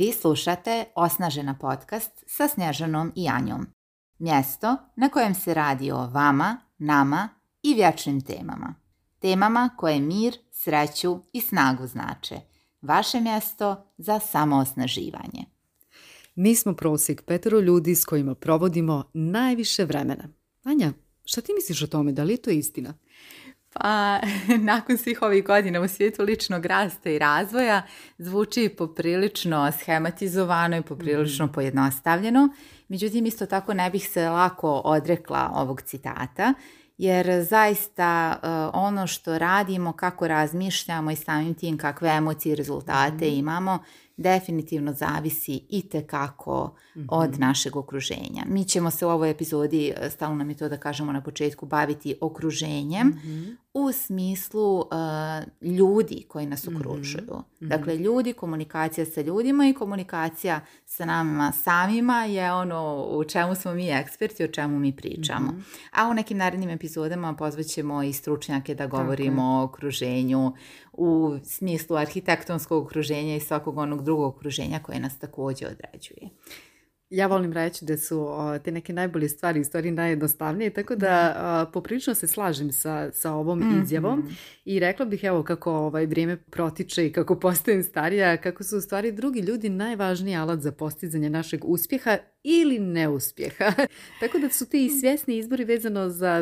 Vi slušate Osnažena podcast sa Snježanom i Anjom. Mjesto na kojem se radi o vama, nama i vječnim temama. Temama koje mir, sreću i snagu znače. Vaše mjesto za samoosnaživanje. Mi smo prosjek petero ljudi s kojima provodimo najviše vremena. Anja, šta ti misliš o tome? Da li je to istina? Pa, nakon svih ovih godina u svijetu ličnog rasta i razvoja zvuči poprilično schematizovano i poprilično mhm. pojednostavljeno. Međutim, isto tako ne bih se lako odrekla ovog citata, jer zaista eh, ono što radimo, kako razmišljamo i samim tim kakve emocije i rezultate mhm. imamo, definitivno zavisi i tekako od mhm. našeg okruženja. Mi ćemo se u ovoj epizodi, e, stalno nam je to da kažemo na početku, baviti okruženjem mhm. u smislu e, ljudi koji nas mhm. okružuju. Dakle, ljudi, komunikacija sa ljudima i komunikacija sa nama samima je ono u čemu smo mi eksperti, o čemu mi pričamo. A u nekim narednim epizodama pozvaćemo i stručnjake da govorimo o okruženju, u smislu arhitektonskog okruženja i svakog onog drugog okruženja koje nas također određuje. Ja volim reći da su te neke najbolje stvari u stvari najjednostavnije, tako da poprilično se slažem sa, ovom mhm. izjavom i rekla bih evo kako ovaj vrijeme protiče i kako postajem starija, kako su u stvari drugi ljudi najvažniji alat za postizanje našeg uspjeha ili neuspjeha. Tako da su ti svjesni izbori vezano za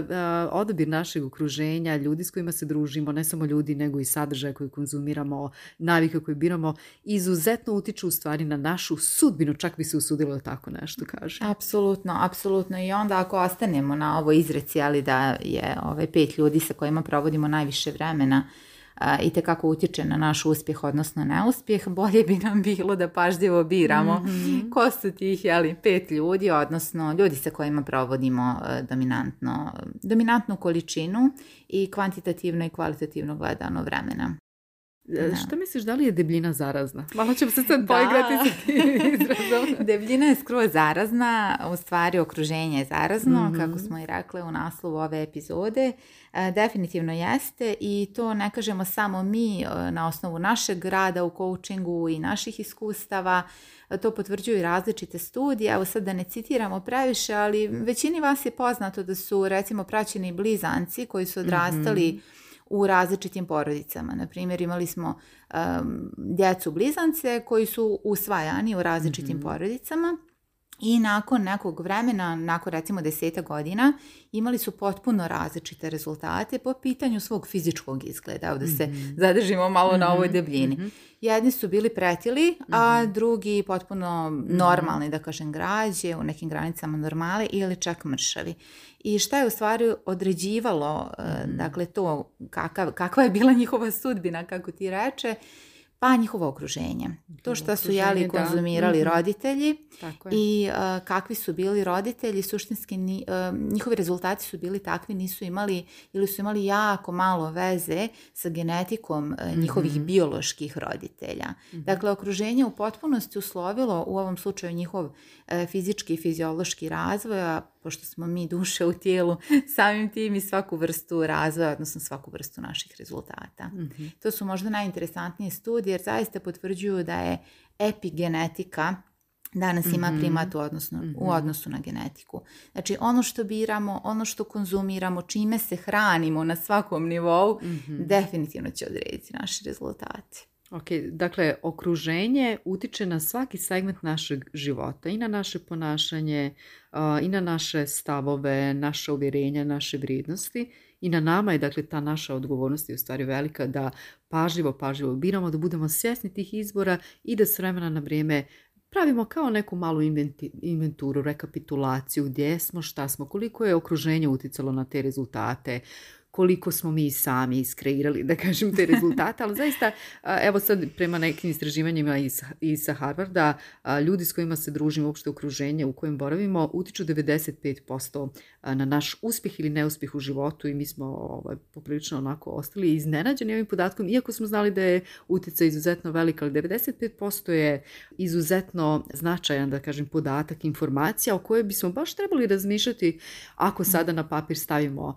odabir našeg okruženja, ljudi s kojima se družimo, ne samo ljudi nego i sadržaje koje konzumiramo, navike koje biramo, izuzetno utiču u stvari na našu sudbinu, čak bi se usudilo tako nešto kaže. Apsolutno, apsolutno i onda ako ostanemo na ovoj izreci, ali da je ove ovaj, pet ljudi sa kojima provodimo najviše vremena i kako utječe na naš uspjeh, odnosno neuspjeh, bolje bi nam bilo da pažljivo biramo mm ko su tih jeli, pet ljudi, odnosno ljudi sa kojima provodimo e, dominantno, dominantnu količinu i kvantitativno i kvalitativno gledano vremena. E, da. Što misliš, da li je debljina zarazna? Malo ćemo se sad poigrati sa izrazom. debljina je skroz zarazna, u stvari okruženje je zarazno, mhm. kako smo i rekli u naslovu ove epizode. E, definitivno jeste i to ne kažemo samo mi e, na osnovu našeg rada u coachingu i naših iskustava. To potvrđuju različite studije. Evo sad da ne citiramo previše, ali većini vas je poznato da su recimo praćeni blizanci koji su mhm. odrastali u različitim porodicama. Na primjer, imali smo djecu blizance koji su usvajani u različitim mhm. porodicama i nakon nekog vremena, nakon recimo deseta godina, imali su potpuno različite rezultate po pitanju svog fizičkog izgleda. da se mhm. zadržimo malo na ovoj mhm. debljini. Mhm. Jedni su bili pretili, a drugi potpuno normalni, da kažem, građe, u nekim granicama normale ili čak mršavi. I šta je u stvari određivalo, e, dakle, to kakva je bila njihova sudbina, kako ti reče, pa njihovo okruženje. To što su jeli konzumirali mhm. roditelji i e, kakvi su bili roditelji, suštinski e, njihovi rezultati su bili takvi, nisu imali ili su imali jako malo veze sa genetikom e, njihovih mhm. bioloških roditelja. Mhm. Dakle, okruženje u potpunosti uslovilo u ovom slučaju njihov fizički i fiziološki razvoj, pošto smo mi duše u tijelu, samim tim i svaku vrstu razvoja, odnosno svaku vrstu naših rezultata. Mhm. To su možda najinteresantnije studije jer zaista potvrđuju da je epigenetika danas ima mhm. primat odnosno, u mhm. odnosu na genetiku. Znači ono što biramo, ono što konzumiramo, čime se hranimo na svakom nivou, definitivno će odrediti naši rezultati. Ok, dakle, okruženje utiče na svaki segment našeg života i na naše ponašanje, i na naše stavove, naše uvjerenja, naše vrijednosti i na nama je dakle ta naša odgovornost je u stvari velika da pažljivo, pažljivo biramo, da budemo svjesni tih izbora i da s vremena na vrijeme pravimo kao neku malu inventuru, rekapitulaciju, gdje smo, šta smo, koliko je okruženje uticalo na te rezultate, koliko smo mi sami iskreirali, da kažem, te rezultate, ali zaista, evo sad prema nekim istraživanjima iz, iz sa Harvarda, ljudi s kojima se družimo, uopšte okruženje u kojem boravimo, utiču 95% na naš uspjeh ili neuspjeh u životu i mi smo ovaj, poprilično onako ostali iznenađeni ovim podatkom, iako smo znali da je utjecaj izuzetno velik, ali 95% je izuzetno značajan, da kažem, podatak, informacija o kojoj bismo baš trebali razmišljati ako sada na papir stavimo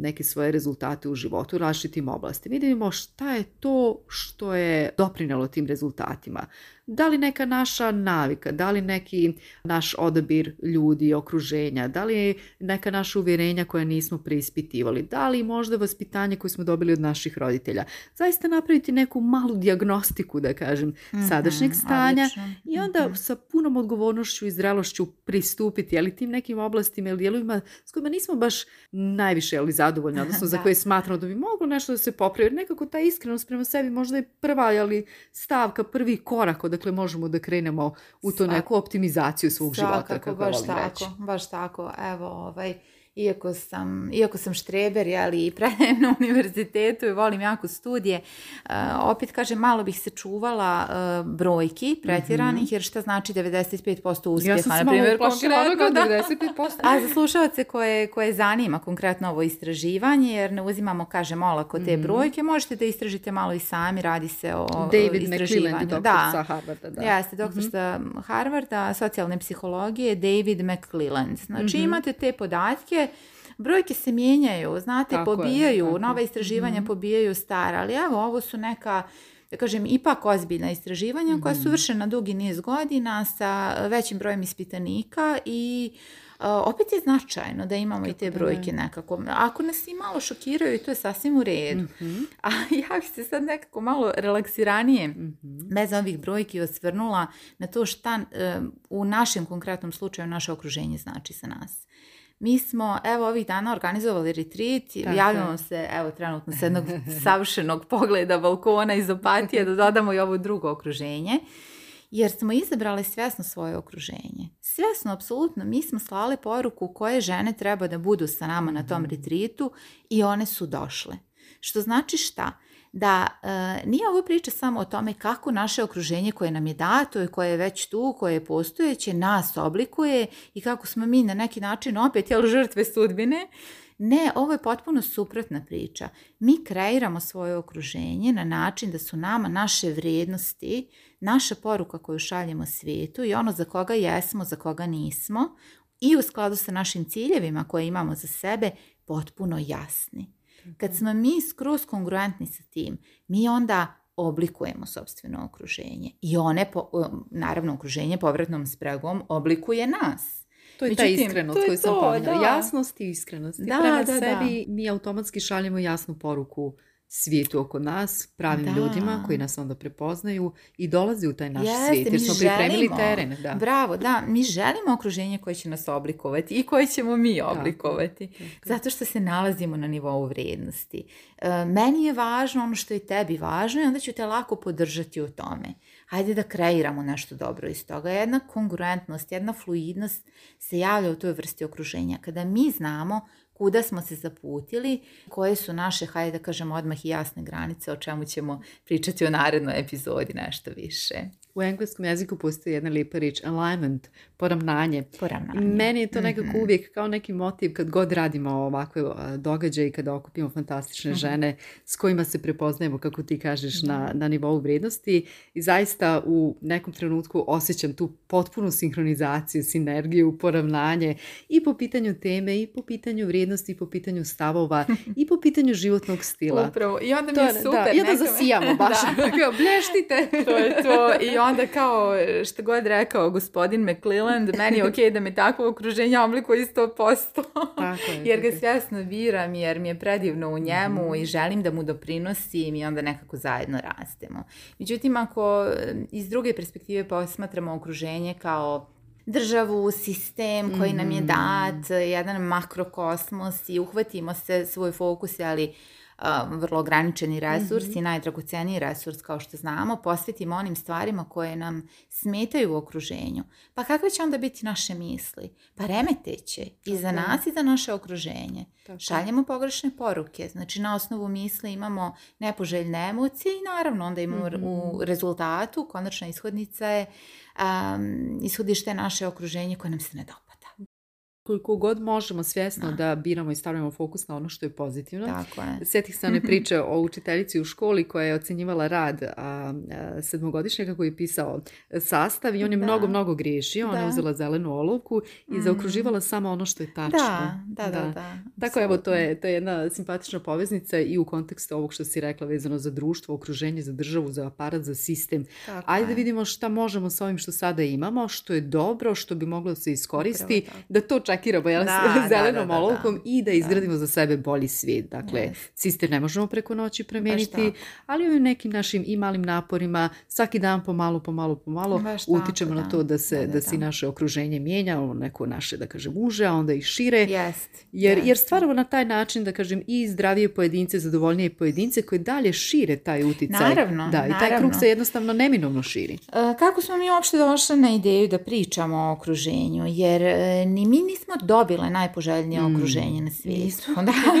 neke svoje rezultate u životu u različitim oblastima vidimo šta je to što je doprinelo tim rezultatima. Da li neka naša navika, da li neki naš odabir ljudi, okruženja, da li neka naša uvjerenja koja nismo preispitivali, da li možda vaspitanje koje smo dobili od naših roditelja. Zaista napraviti neku malu diagnostiku, da kažem, mhm, sadašnjeg stanja i onda mhm. sa punom odgovornošću i zrelošću pristupiti, ali tim nekim oblastima ili dijelovima s kojima nismo baš najviše ali zadovoljni, odnosno za koje smatramo da bi moglo nešto da se popravi. Jer nekako ta iskrenost prema sebi možda je prva ali stavka, prvi korak od odakle možemo da krenemo u to neku optimizaciju svog života. Kako baš tako, baš tako. Evo, ovaj, iako sam, iako sam štreber, ali i predajem na univerzitetu i volim jako studije, eh, opet kažem, malo bih se čuvala eh, brojki pretjeranih, mhm. jer šta znači 95% uspjeha? Ja sam se malo A za slušalce koje, koje zanima konkretno ovo istraživanje, jer ne uzimamo, kažem, olako te mhm. brojke, možete da istražite malo i sami, radi se o David istraživanju. David da. Harvarda. Da. Jeste, doktor mm Harvarda, socijalne psihologije, David McClelland. Znači, mhm. imate te podatke, brojke se mijenjaju, znate, pobijaju, nova istraživanja mhm. pobijaju stara, ali evo, ovo su neka da kažem, ipak ozbiljna istraživanja koja su mhm. vršena dugi niz godina sa e, većim brojem ispitanika i e, opet je značajno da imamo i te brojke ne. nekako. Ako nas i malo šokiraju to je sasvim u redu. Mhm. A ja bih se sad nekako malo relaksiranije mm bez ovih brojki osvrnula na to šta e, u našem konkretnom slučaju naše okruženje znači za nas mi smo evo ovih dana organizovali retreat, i javljamo se evo trenutno s jednog savršenog pogleda balkona iz opatije da dodamo i ovo drugo okruženje. Jer smo izabrali svjesno svoje okruženje. Svjesno, apsolutno, mi smo slali poruku koje žene treba da budu sa nama na tom mhm. retritu i one su došle. Što znači šta? da e, nije ovo priča samo o tome kako naše okruženje koje nam je dato i koje je već tu, koje je postojeće, nas oblikuje i kako smo mi na neki način opet jel, žrtve sudbine, ne, ovo je potpuno suprotna priča. Mi kreiramo svoje okruženje na način da su nama naše vrijednosti, naša poruka koju šaljemo svijetu i ono za koga jesmo, za koga nismo i u skladu sa našim ciljevima koje imamo za sebe potpuno jasni. Kad smo mi skroz kongruentni sa tim, mi onda oblikujemo sobstveno okruženje. I one, naravno, okruženje povratnom spregom oblikuje nas. To je Međutim, ta iskrenost koju sam Jasnost i iskrenost. Da, da, sebi mi automatski šaljemo jasnu poruku svijetu oko nas, pravim ljudima koji nas onda prepoznaju i dolaze u taj naš Jeste, svijet jer smo pripremili teren. Da. Bravo, da, mi želimo okruženje koje će nas oblikovati i koje ćemo mi oblikovati. Zato što se nalazimo na nivou vrijednosti. E, meni je važno ono što je tebi važno i onda ću te lako podržati u tome. Hajde da kreiramo nešto dobro iz toga. Jedna kongruentnost, jedna fluidnost se javlja u toj vrsti okruženja. Kada mi znamo kuda smo se zaputili, koje su naše, hajde da kažemo odmah i jasne granice, o čemu ćemo pričati u narednoj epizodi nešto više u engleskom jeziku postoji jedna lijepa riječ, alignment, poravnanje. poravnanje. Meni je to nekako mhm. uvijek kao neki motiv kad god radimo ovakve događaje i kada okupimo fantastične mhm. žene s kojima se prepoznajemo, kako ti kažeš, na, mhm. na nivou vrijednosti i zaista u nekom trenutku osjećam tu potpunu sinhronizaciju, sinergiju, poravnanje i po pitanju teme, i po pitanju vrijednosti, i po pitanju stavova, i po pitanju životnog stila. Upravo, i onda mi je super. Da, I onda zasijamo baš, da. to je to, i onda onda kao što god rekao gospodin McClelland, meni je ok da me takvo okruženje oblikuje 100%, posto jer ga svjesno biram, jer mi je predivno u njemu mhm. i želim da mu doprinosim i onda nekako zajedno rastemo. Međutim, ako iz druge perspektive posmatramo okruženje kao državu, sistem koji nam je mhm. dat, jedan makrokosmos i uhvatimo se svoj fokus, ali Um, vrlo ograničeni resurs mhm. i najdragocjeniji resurs kao što znamo, posvetimo onim stvarima koje nam smetaju u okruženju. Pa kakve će onda biti naše misli? Pa remeteće i za nas i za naše okruženje. Šaljemo pogrešne poruke. Znači na osnovu misli imamo nepoželjne emocije i naravno onda imamo u mhm. rezultatu konačna ishodnica je um, ishodište naše okruženje koje nam se ne dopada koliko god možemo svjesno da, biramo i stavljamo fokus na ono što je pozitivno. Tako je. Sjetih se one priče o učiteljici u školi koja je ocjenjivala rad a, a, koji je pisao sastav i on je mnogo, mnogo griješio. Ona je uzela zelenu olovku i mhm. zaokruživala samo ono što je tačno. Da, da, da. Tako evo, to je, to je jedna simpatična poveznica i u kontekstu ovog što si rekla vezano za društvo, okruženje, za državu, za aparat, za sistem. Tako Ajde da vidimo šta možemo s ovim što sada imamo, što je dobro, što bi moglo se iskoristi, da to čak atakiramo jel, da, zelenom da, i da izgradimo za sebe bolji svijet. Dakle, yes. sistem ne možemo preko noći promijeniti, ali u nekim našim i malim naporima svaki dan pomalo, pomalo, pomalo utičemo na to da se, da, se naše okruženje mijenja, ono neko naše, da kažem, uže, a onda i šire. Yes. Jer, jer stvaramo na taj način, da kažem, i zdravije pojedince, zadovoljnije pojedince koje dalje šire taj uticaj. Naravno, da, I taj krug se jednostavno neminovno širi. E, kako smo mi uopšte došli na ideju da pričamo o okruženju? Jer e, ni mi smo dobile najpoželjnije mm. okruženje na svijetu.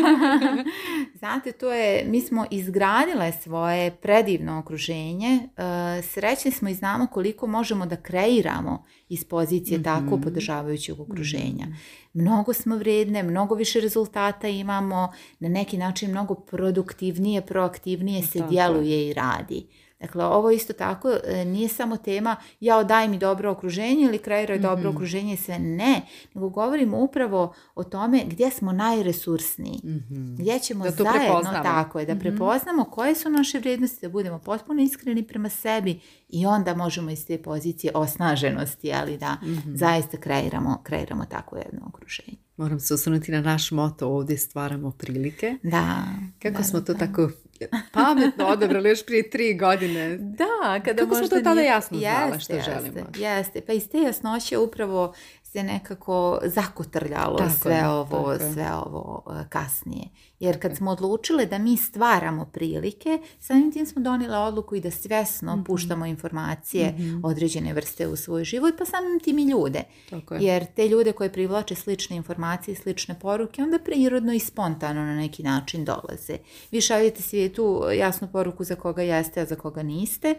Znate, to je, mi smo izgradile svoje predivno okruženje, eh, srećni smo i znamo koliko možemo da kreiramo iz pozicije mhm. tako podržavajućeg okruženja. Mhm. Mnogo smo vredne, mnogo više rezultata imamo, na neki način mnogo produktivnije, proaktivnije se djeluje i radi. Dakle, ovo isto tako e, nije samo tema ja daj mi dobro okruženje ili kreiraj dobro mhm. okruženje i sve. Ne, nego govorimo upravo o tome gdje smo najresursniji. Mhm. Gdje ćemo da zajedno tako je, da mhm. prepoznamo koje su naše vrijednosti, da budemo potpuno iskreni prema sebi i onda možemo iz te pozicije osnaženosti, ali da zaista kreiramo, kreiramo takvo jedno okruženje. Moram se osvrnuti na naš moto ovdje stvaramo prilike. Da. Kako smo to tako pametno odabrali još prije tri godine. Da, kada Kako možda smo to tada jasno znala što želimo. Jeste, pa iz te jasnoće upravo se nekako zakotrljalo sve ovo, sve ovo kasnije. Jer kad e. smo odlučile da mi stvaramo prilike, samim tim smo donijele odluku i da svjesno mhm. puštamo informacije mhm. određene vrste u svoj život, pa samim tim i ljude. Tako je. Jer te ljude koje privlače slične informacije i slične poruke, onda prirodno i spontano na neki način dolaze. Vi šaljete tu jasnu poruku za koga jeste, a za koga niste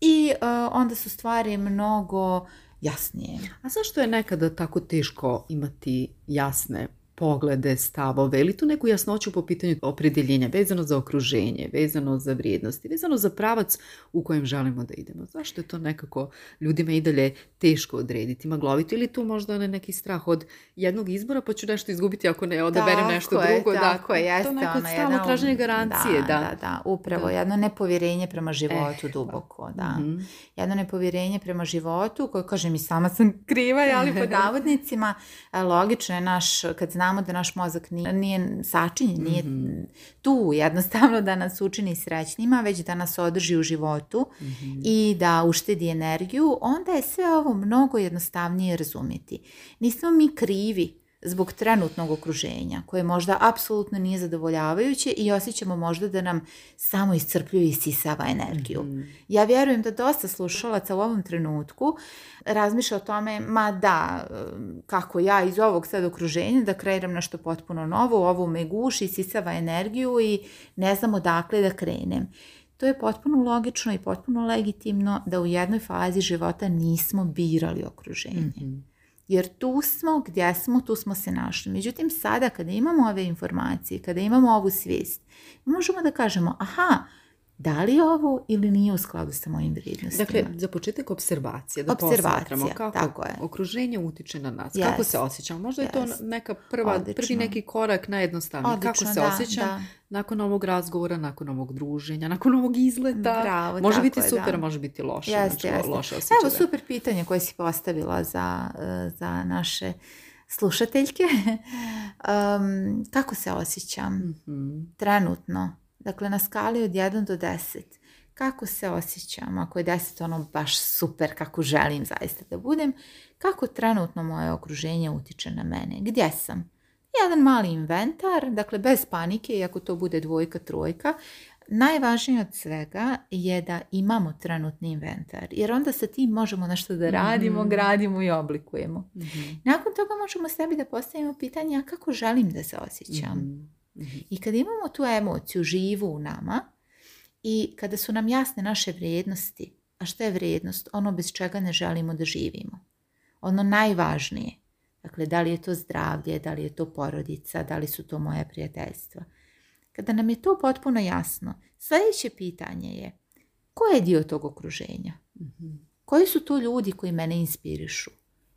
i e, onda su stvari mnogo jasnije. A zašto je nekada tako teško imati jasne poglede, stavove ili tu neku jasnoću po pitanju opredjeljenja, vezano za okruženje, vezano za vrijednosti, vezano za pravac u kojem želimo da idemo. Zašto je to nekako ljudima i dalje teško odrediti, maglovito, ili tu možda onaj neki strah od jednog izbora pa ću nešto izgubiti ako ne odaberem nešto drugo. Je, tako je, To neko ono, um, garancije. Da, da, da, upravo jedno nepovjerenje prema životu eh, duboko. Pa. Da. Mhm. Jedno nepovjerenje prema životu koje kažem i sama sam kriva, ali pod navodnicima e, logično je naš, kad zna znamo da naš mozak nije, nije sačinjen, nije mhm. tu jednostavno da nas učini srećnima, već da nas održi u životu mhm. i da uštedi energiju, onda je sve ovo mnogo jednostavnije razumjeti. Nismo mi krivi zbog trenutnog okruženja, koje možda apsolutno nije zadovoljavajuće i osjećamo možda da nam samo iscrpljuje i sisava energiju. Mhm. Ja vjerujem da dosta slušalaca u ovom trenutku razmišlja o tome, ma da, um, kako ja iz ovog sad okruženja da kreiram nešto potpuno novo, ovo me guši, sisava energiju i ne znam odakle da krenem. To je potpuno logično i potpuno legitimno da u jednoj fazi života nismo birali okruženje. Mhm jer tu smo gdje smo, tu smo se našli. Međutim, sada kada imamo ove informacije, kada imamo ovu svijest, možemo da kažemo, aha, da li je ovo ili nije u skladu sa mojim vrijednostima. Dakle, za početak observacije, da posmatramo kako tako je. okruženje utiče na nas, kako se osjećamo. Možda je to neka prva, prvi neki korak najjednostavniji, kako se osjeća? osjećam nakon ovog razgovora, nakon ovog druženja, nakon ovog izleta. može biti super, može biti loše. Yes, znači, Evo, super pitanje koje si postavila za, eh, naše slušateljke. kako se osjećam mhm. trenutno? Dakle, na skali od 1 do 10. Kako se osjećam? Ako je 10 ono baš super, kako želim zaista da budem. Kako trenutno moje okruženje utiče na mene? Gdje sam? Jedan mali inventar, dakle bez panike, iako to bude dvojka, trojka, najvažnije od svega je da imamo trenutni inventar, jer onda sa tim možemo nešto da radimo, mhm. gradimo i oblikujemo. Mhm. Nakon toga možemo sebi da postavimo pitanje a kako želim da se osjećam. Mhm. I kada imamo tu emociju živu u nama i kada su nam jasne naše vrijednosti, a što je vrijednost? Ono bez čega ne želimo da živimo. Ono najvažnije. Dakle, da li je to zdravlje, da li je to porodica, da li su to moja prijateljstva. Kada nam je to potpuno jasno, sljedeće pitanje je ko je dio tog okruženja? Mhm. Koji su to ljudi koji mene inspirišu?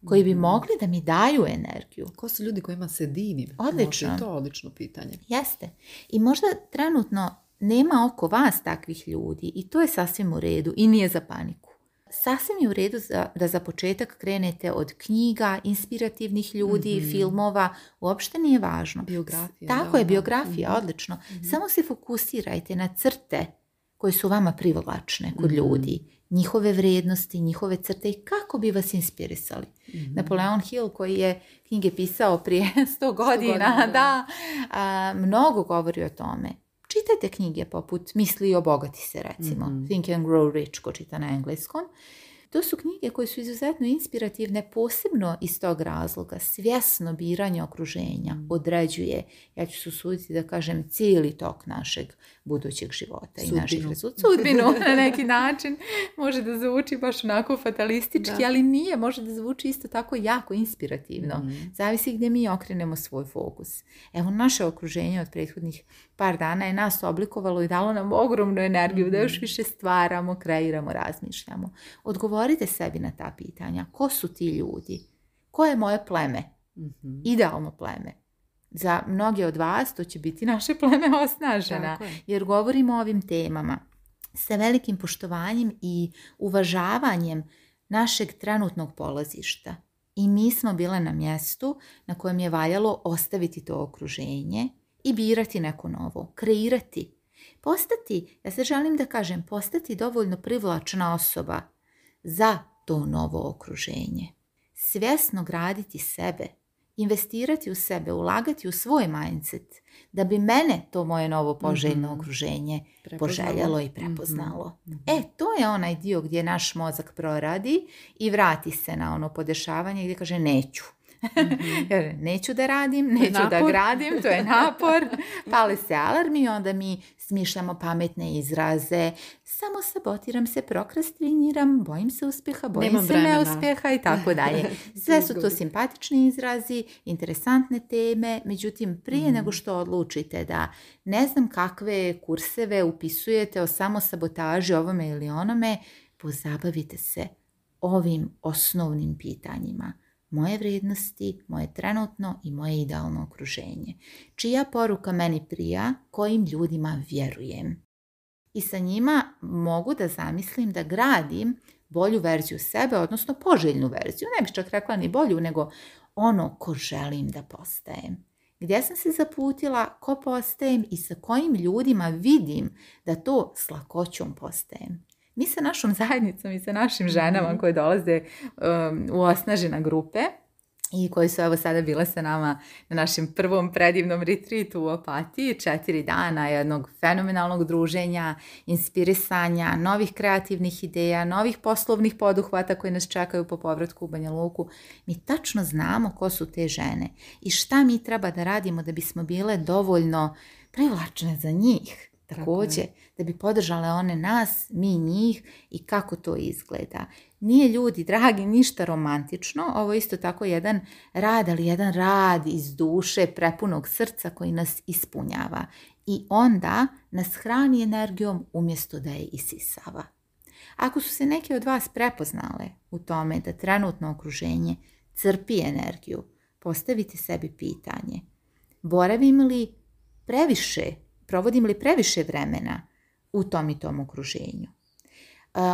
koji bi mhm. mogli da mi daju energiju. Ko su ljudi kojima se divim? Odlično. je to odlično pitanje. Jeste. I možda trenutno nema oko vas takvih ljudi i to je sasvim u redu i nije za paniku. Sasvim je u redu da za početak krenete od knjiga, inspirativnih ljudi, mhm. filmova, uopšte nije važno. Biografija. Tako je, biografija, mhm. odlično. Samo se fokusirajte na crte koje su vama privlačne kod ljudi njihove vrijednosti, njihove crte i kako bi vas inspirisali. Mm-hmm. Napoleon Hill koji je knjige pisao prije 100 godina, da, a, mnogo govori o tome. Čitajte knjige poput Misli i obogati se recimo, mm Think and Grow Rich ko čita na engleskom to su knjige koje su izuzetno inspirativne posebno iz tog razloga. Svjesno biranje okruženja mm. određuje, ja ću se usuditi da kažem, cijeli tok našeg budućeg života sudbinu. i naših rezultata. Sudbinu na neki način može da zvuči baš onako fatalistički, ali nije, može da zvuči isto tako jako inspirativno. Mm-hmm. Zavisi gdje mi okrenemo svoj fokus. Evo, naše okruženje od prethodnih par dana je nas oblikovalo i dalo nam ogromnu energiju da još mm-hmm. više stvaramo, kreiramo, razmišljamo. Odgovor odgovorite sebi na ta pitanja. Ko su ti ljudi? Ko je moje pleme? mm Idealno pleme. Za mnoge od vas to će biti naše pleme osnažena. Jer govorimo o ovim temama sa velikim poštovanjem i uvažavanjem našeg trenutnog polazišta. I mi smo bile na mjestu na kojem je valjalo ostaviti to okruženje i birati neko novo, kreirati. Postati, ja se želim da kažem, postati dovoljno privlačna osoba za to novo okruženje. Svjesno graditi sebe, investirati u sebe, ulagati u svoj mindset, da bi mene to moje novo poželjno mhm. okruženje prepoznalo. poželjelo i mhm. prepoznalo. Mhm. E, to je onaj dio gdje naš mozak proradi i vrati se na ono podešavanje gdje kaže neću. neću da radim, neću da gradim, to je napor. Pali se alarmi i onda mi smišljamo pametne izraze, samo sabotiram se, prokrastiniram, bojim se uspjeha, bojim se neuspjeha i tako dalje. Sve su to simpatični izrazi, interesantne teme, međutim prije mhm. nego što odlučite da ne znam kakve kurseve upisujete o samosabotaži ovome ili onome, pozabavite se ovim osnovnim pitanjima moje vrijednosti, moje trenutno i moje idealno okruženje. Čija poruka meni prija, kojim ljudima vjerujem. I sa njima mogu da zamislim da gradim bolju verziju sebe, odnosno poželjnu verziju. Ne bih čak rekla ni bolju, nego ono ko želim da postajem. Gdje sam se zaputila, ko postajem i sa kojim ljudima vidim da to s lakoćom postajem mi sa našom zajednicom i sa našim ženama mhm. koje dolaze um, u osnažena grupe i koje su evo sada bile sa nama na našem prvom predivnom retritu u Opatiji, četiri dana jednog fenomenalnog druženja, inspirisanja, novih kreativnih ideja, novih poslovnih poduhvata koji nas čekaju po povratku u Banja Luku. Mi tačno znamo ko su te žene i šta mi treba da radimo da bismo bile dovoljno privlačne za njih također, da bi podržale one nas, mi njih i kako to izgleda. Nije ljudi, dragi, ništa romantično, ovo je isto tako jedan rad, ali jedan rad iz duše, prepunog srca koji nas ispunjava i onda nas hrani energijom umjesto da je isisava. Ako su se neke od vas prepoznale u tome da trenutno okruženje crpi energiju, postavite sebi pitanje. Boravim li previše Provodim li previše vremena u tom i tom okruženju? E,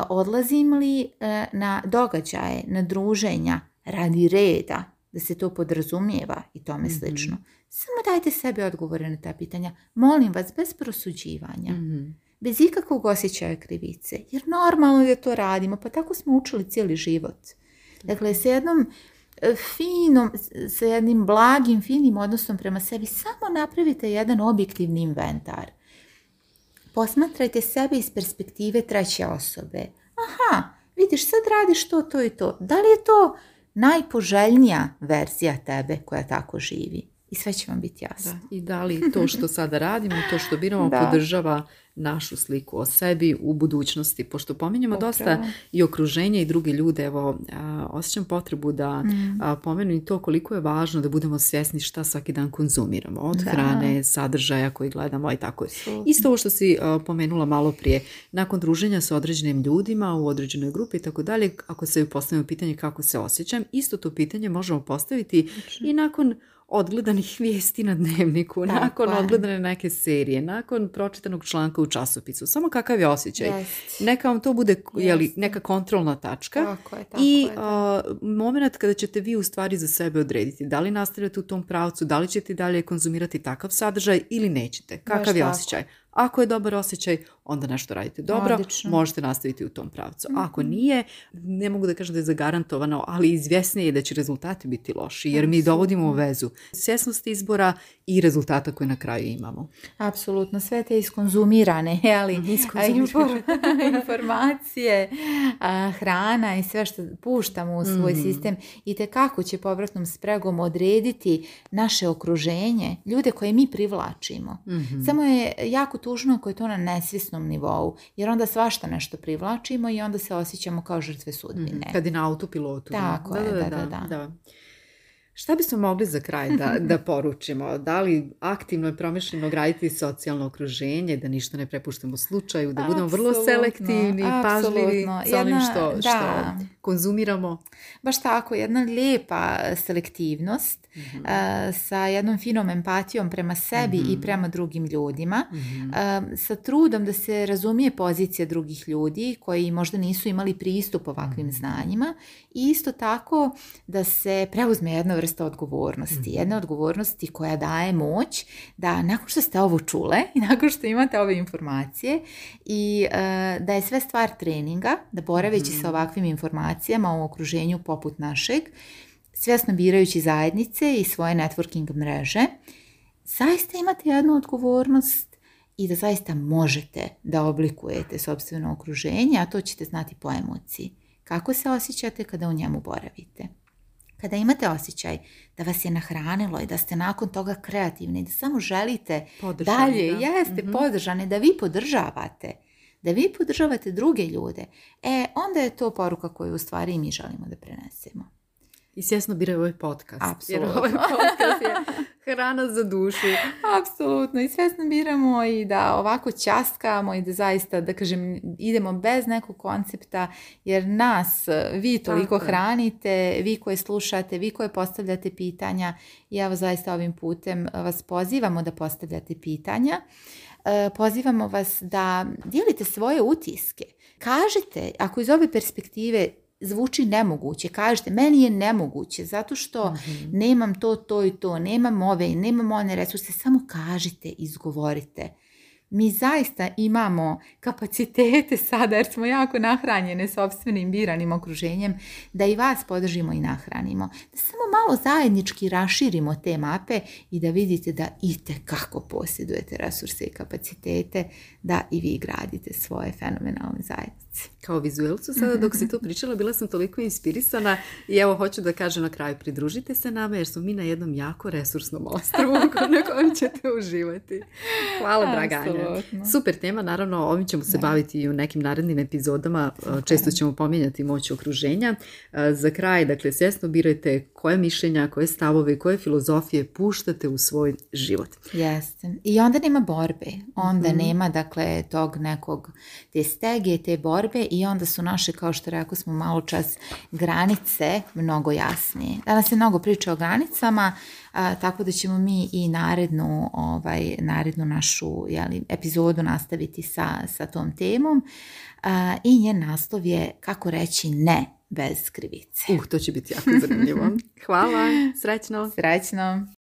odlazim li e, na događaje, na druženja radi reda, da se to podrazumijeva i tome mhm. slično? Samo dajte sebi odgovore na ta pitanja. Molim vas, bez prosuđivanja. Mhm. Bez ikakvog osjećaja krivice. Jer normalno je da to radimo, pa tako smo učili cijeli život. Dakle, s jednom E, finom, sa jednim blagim, finim odnosom prema sebi, samo napravite jedan objektivni inventar. Posmatrajte sebe iz perspektive treće osobe. Aha, vidiš, sad radiš to, to i to. Da li je to najpoželjnija verzija tebe koja tako živi? i sve će vam biti jasno. I da li to što sada radimo, to što biramo, podržava našu sliku o sebi u budućnosti. Pošto pominjamo dosta i okruženje i druge ljude, evo, osjećam potrebu da mm. pomenu i to koliko je važno da budemo svjesni šta svaki dan konzumiramo. Od hrane, sadržaja koji gledamo i tako. Isto ovo što si a, pomenula malo prije. Nakon druženja sa određenim ljudima u određenoj grupi i tako dalje, ako se postavimo pitanje kako se osjećam, isto to pitanje možemo postaviti i nakon odgledanih vijesti na dnevniku, nakon je. odgledane neke serije, nakon pročitanog članka u časopisu. Samo kakav je osjećaj. Neka vam to bude yes. neka kontrolna tačka je, tako i je, moment kada ćete vi u stvari za sebe odrediti da li nastavljate u tom pravcu, da li ćete dalje konzumirati takav sadržaj ili nećete. Kakav je osjećaj. Ako je dobar osjećaj, onda nešto radite dobro, možete nastaviti u tom pravcu. Ako mhm. nije, ne mogu da kažem da je zagarantovano, ali izvjesnije je da će rezultati biti loši, jer mi dovodimo u vezu svjesnost izbora i rezultata koje na kraju imamo. Apsolutno, sve te iskonzumirane, ali mhm, informacije, hrana i sve što puštamo u svoj mhm. sistem i te kako će povratnom spregom odrediti naše okruženje, ljude koje mi privlačimo. Samo je jako tužno ako je to na nesvisnom nivou, jer onda svašta nešto privlačimo i onda se osjećamo kao žrtve sudbine. Mhm, kad je na autopilotu. Tako da, je, da, da. da, Šta bismo mogli za kraj da, da poručimo? Da li aktivno i promišljeno graditi socijalno okruženje, da ništa ne prepuštamo slučaju, da budemo vrlo selektivni, pažljivi sa onim što, što konzumiramo? Baš tako, jedna lijepa selektivnost Mhm. sa jednom finom empatijom prema sebi i mhm. prema drugim ljudima, mhm. sa trudom da se razumije pozicija drugih ljudi koji možda nisu imali pristup ovakvim znanjima i isto tako da se preuzme jedna vrsta odgovornosti, jedna odgovornosti koja daje moć da nakon što ste ovo čule i nakon što imate ove informacije i e, da je sve stvar treninga, da boraveći sa ovakvim informacijama u okruženju poput našeg, svjesno birajući zajednice i svoje networking mreže, zaista imate jednu odgovornost i da zaista možete da oblikujete sobstveno okruženje, a to ćete znati po emociji. Kako se osjećate kada u njemu boravite? Kada imate osjećaj da vas je nahranilo i da ste nakon toga kreativni, da samo želite dalje, da. jeste mhm. podržani, da vi podržavate, da vi podržavate druge ljude, e, onda je to poruka koju u stvari mi želimo da prenesemo i svjesno biraju ovaj podcast. Apsolutno. Jer ovaj podcast je hrana za dušu. Apsolutno. I svjesno biramo i da ovako časkamo i da zaista, da kažem, idemo bez nekog koncepta, jer nas, vi toliko hranite, vi koje slušate, vi koje postavljate pitanja i vas zaista ovim putem vas pozivamo da postavljate pitanja. E, pozivamo vas da dijelite svoje utiske. Kažete, ako iz ove perspektive zvuči nemoguće. Kažete, meni je nemoguće zato što mhm. nemam to, to i to, nemam ove, i nemam one resurse. Samo kažite, izgovorite. Mi zaista imamo kapacitete sada jer smo jako nahranjene sobstvenim biranim okruženjem da i vas podržimo i nahranimo. Da samo malo zajednički raširimo te mape i da vidite da i kako posjedujete resurse i kapacitete da i vi gradite svoje fenomenalne zajednice. Kao vizuelcu sada dok si to pričala bila sam toliko inspirisana i evo hoću da kažem na kraju pridružite se nama jer smo mi na jednom jako resursnom ostrovu na kojem ćete uživati. Hvala Draganja. Super tema, naravno ovim ćemo se baviti i u nekim narednim epizodama, e, često ćemo pominjati moć okruženja. E, za kraj, dakle, svjesno birajte koje mišljenja, koje stavove koje filozofije puštate u svoj život. Jeste. I onda nema borbe, onda mhm. nema, dakle, Dakle, tog nekog, te stege, te borbe i onda su naše, kao što rekao smo malo čas, granice mnogo jasnije. Danas se mnogo priča o granicama, tako da ćemo mi i narednu, ovaj, narednu našu epizodu nastaviti sa, sa tom temom i njen naslov je kako reći ne bez krivice. Uh, to će biti jako zanimljivo. Hvala, srećno. Srećno.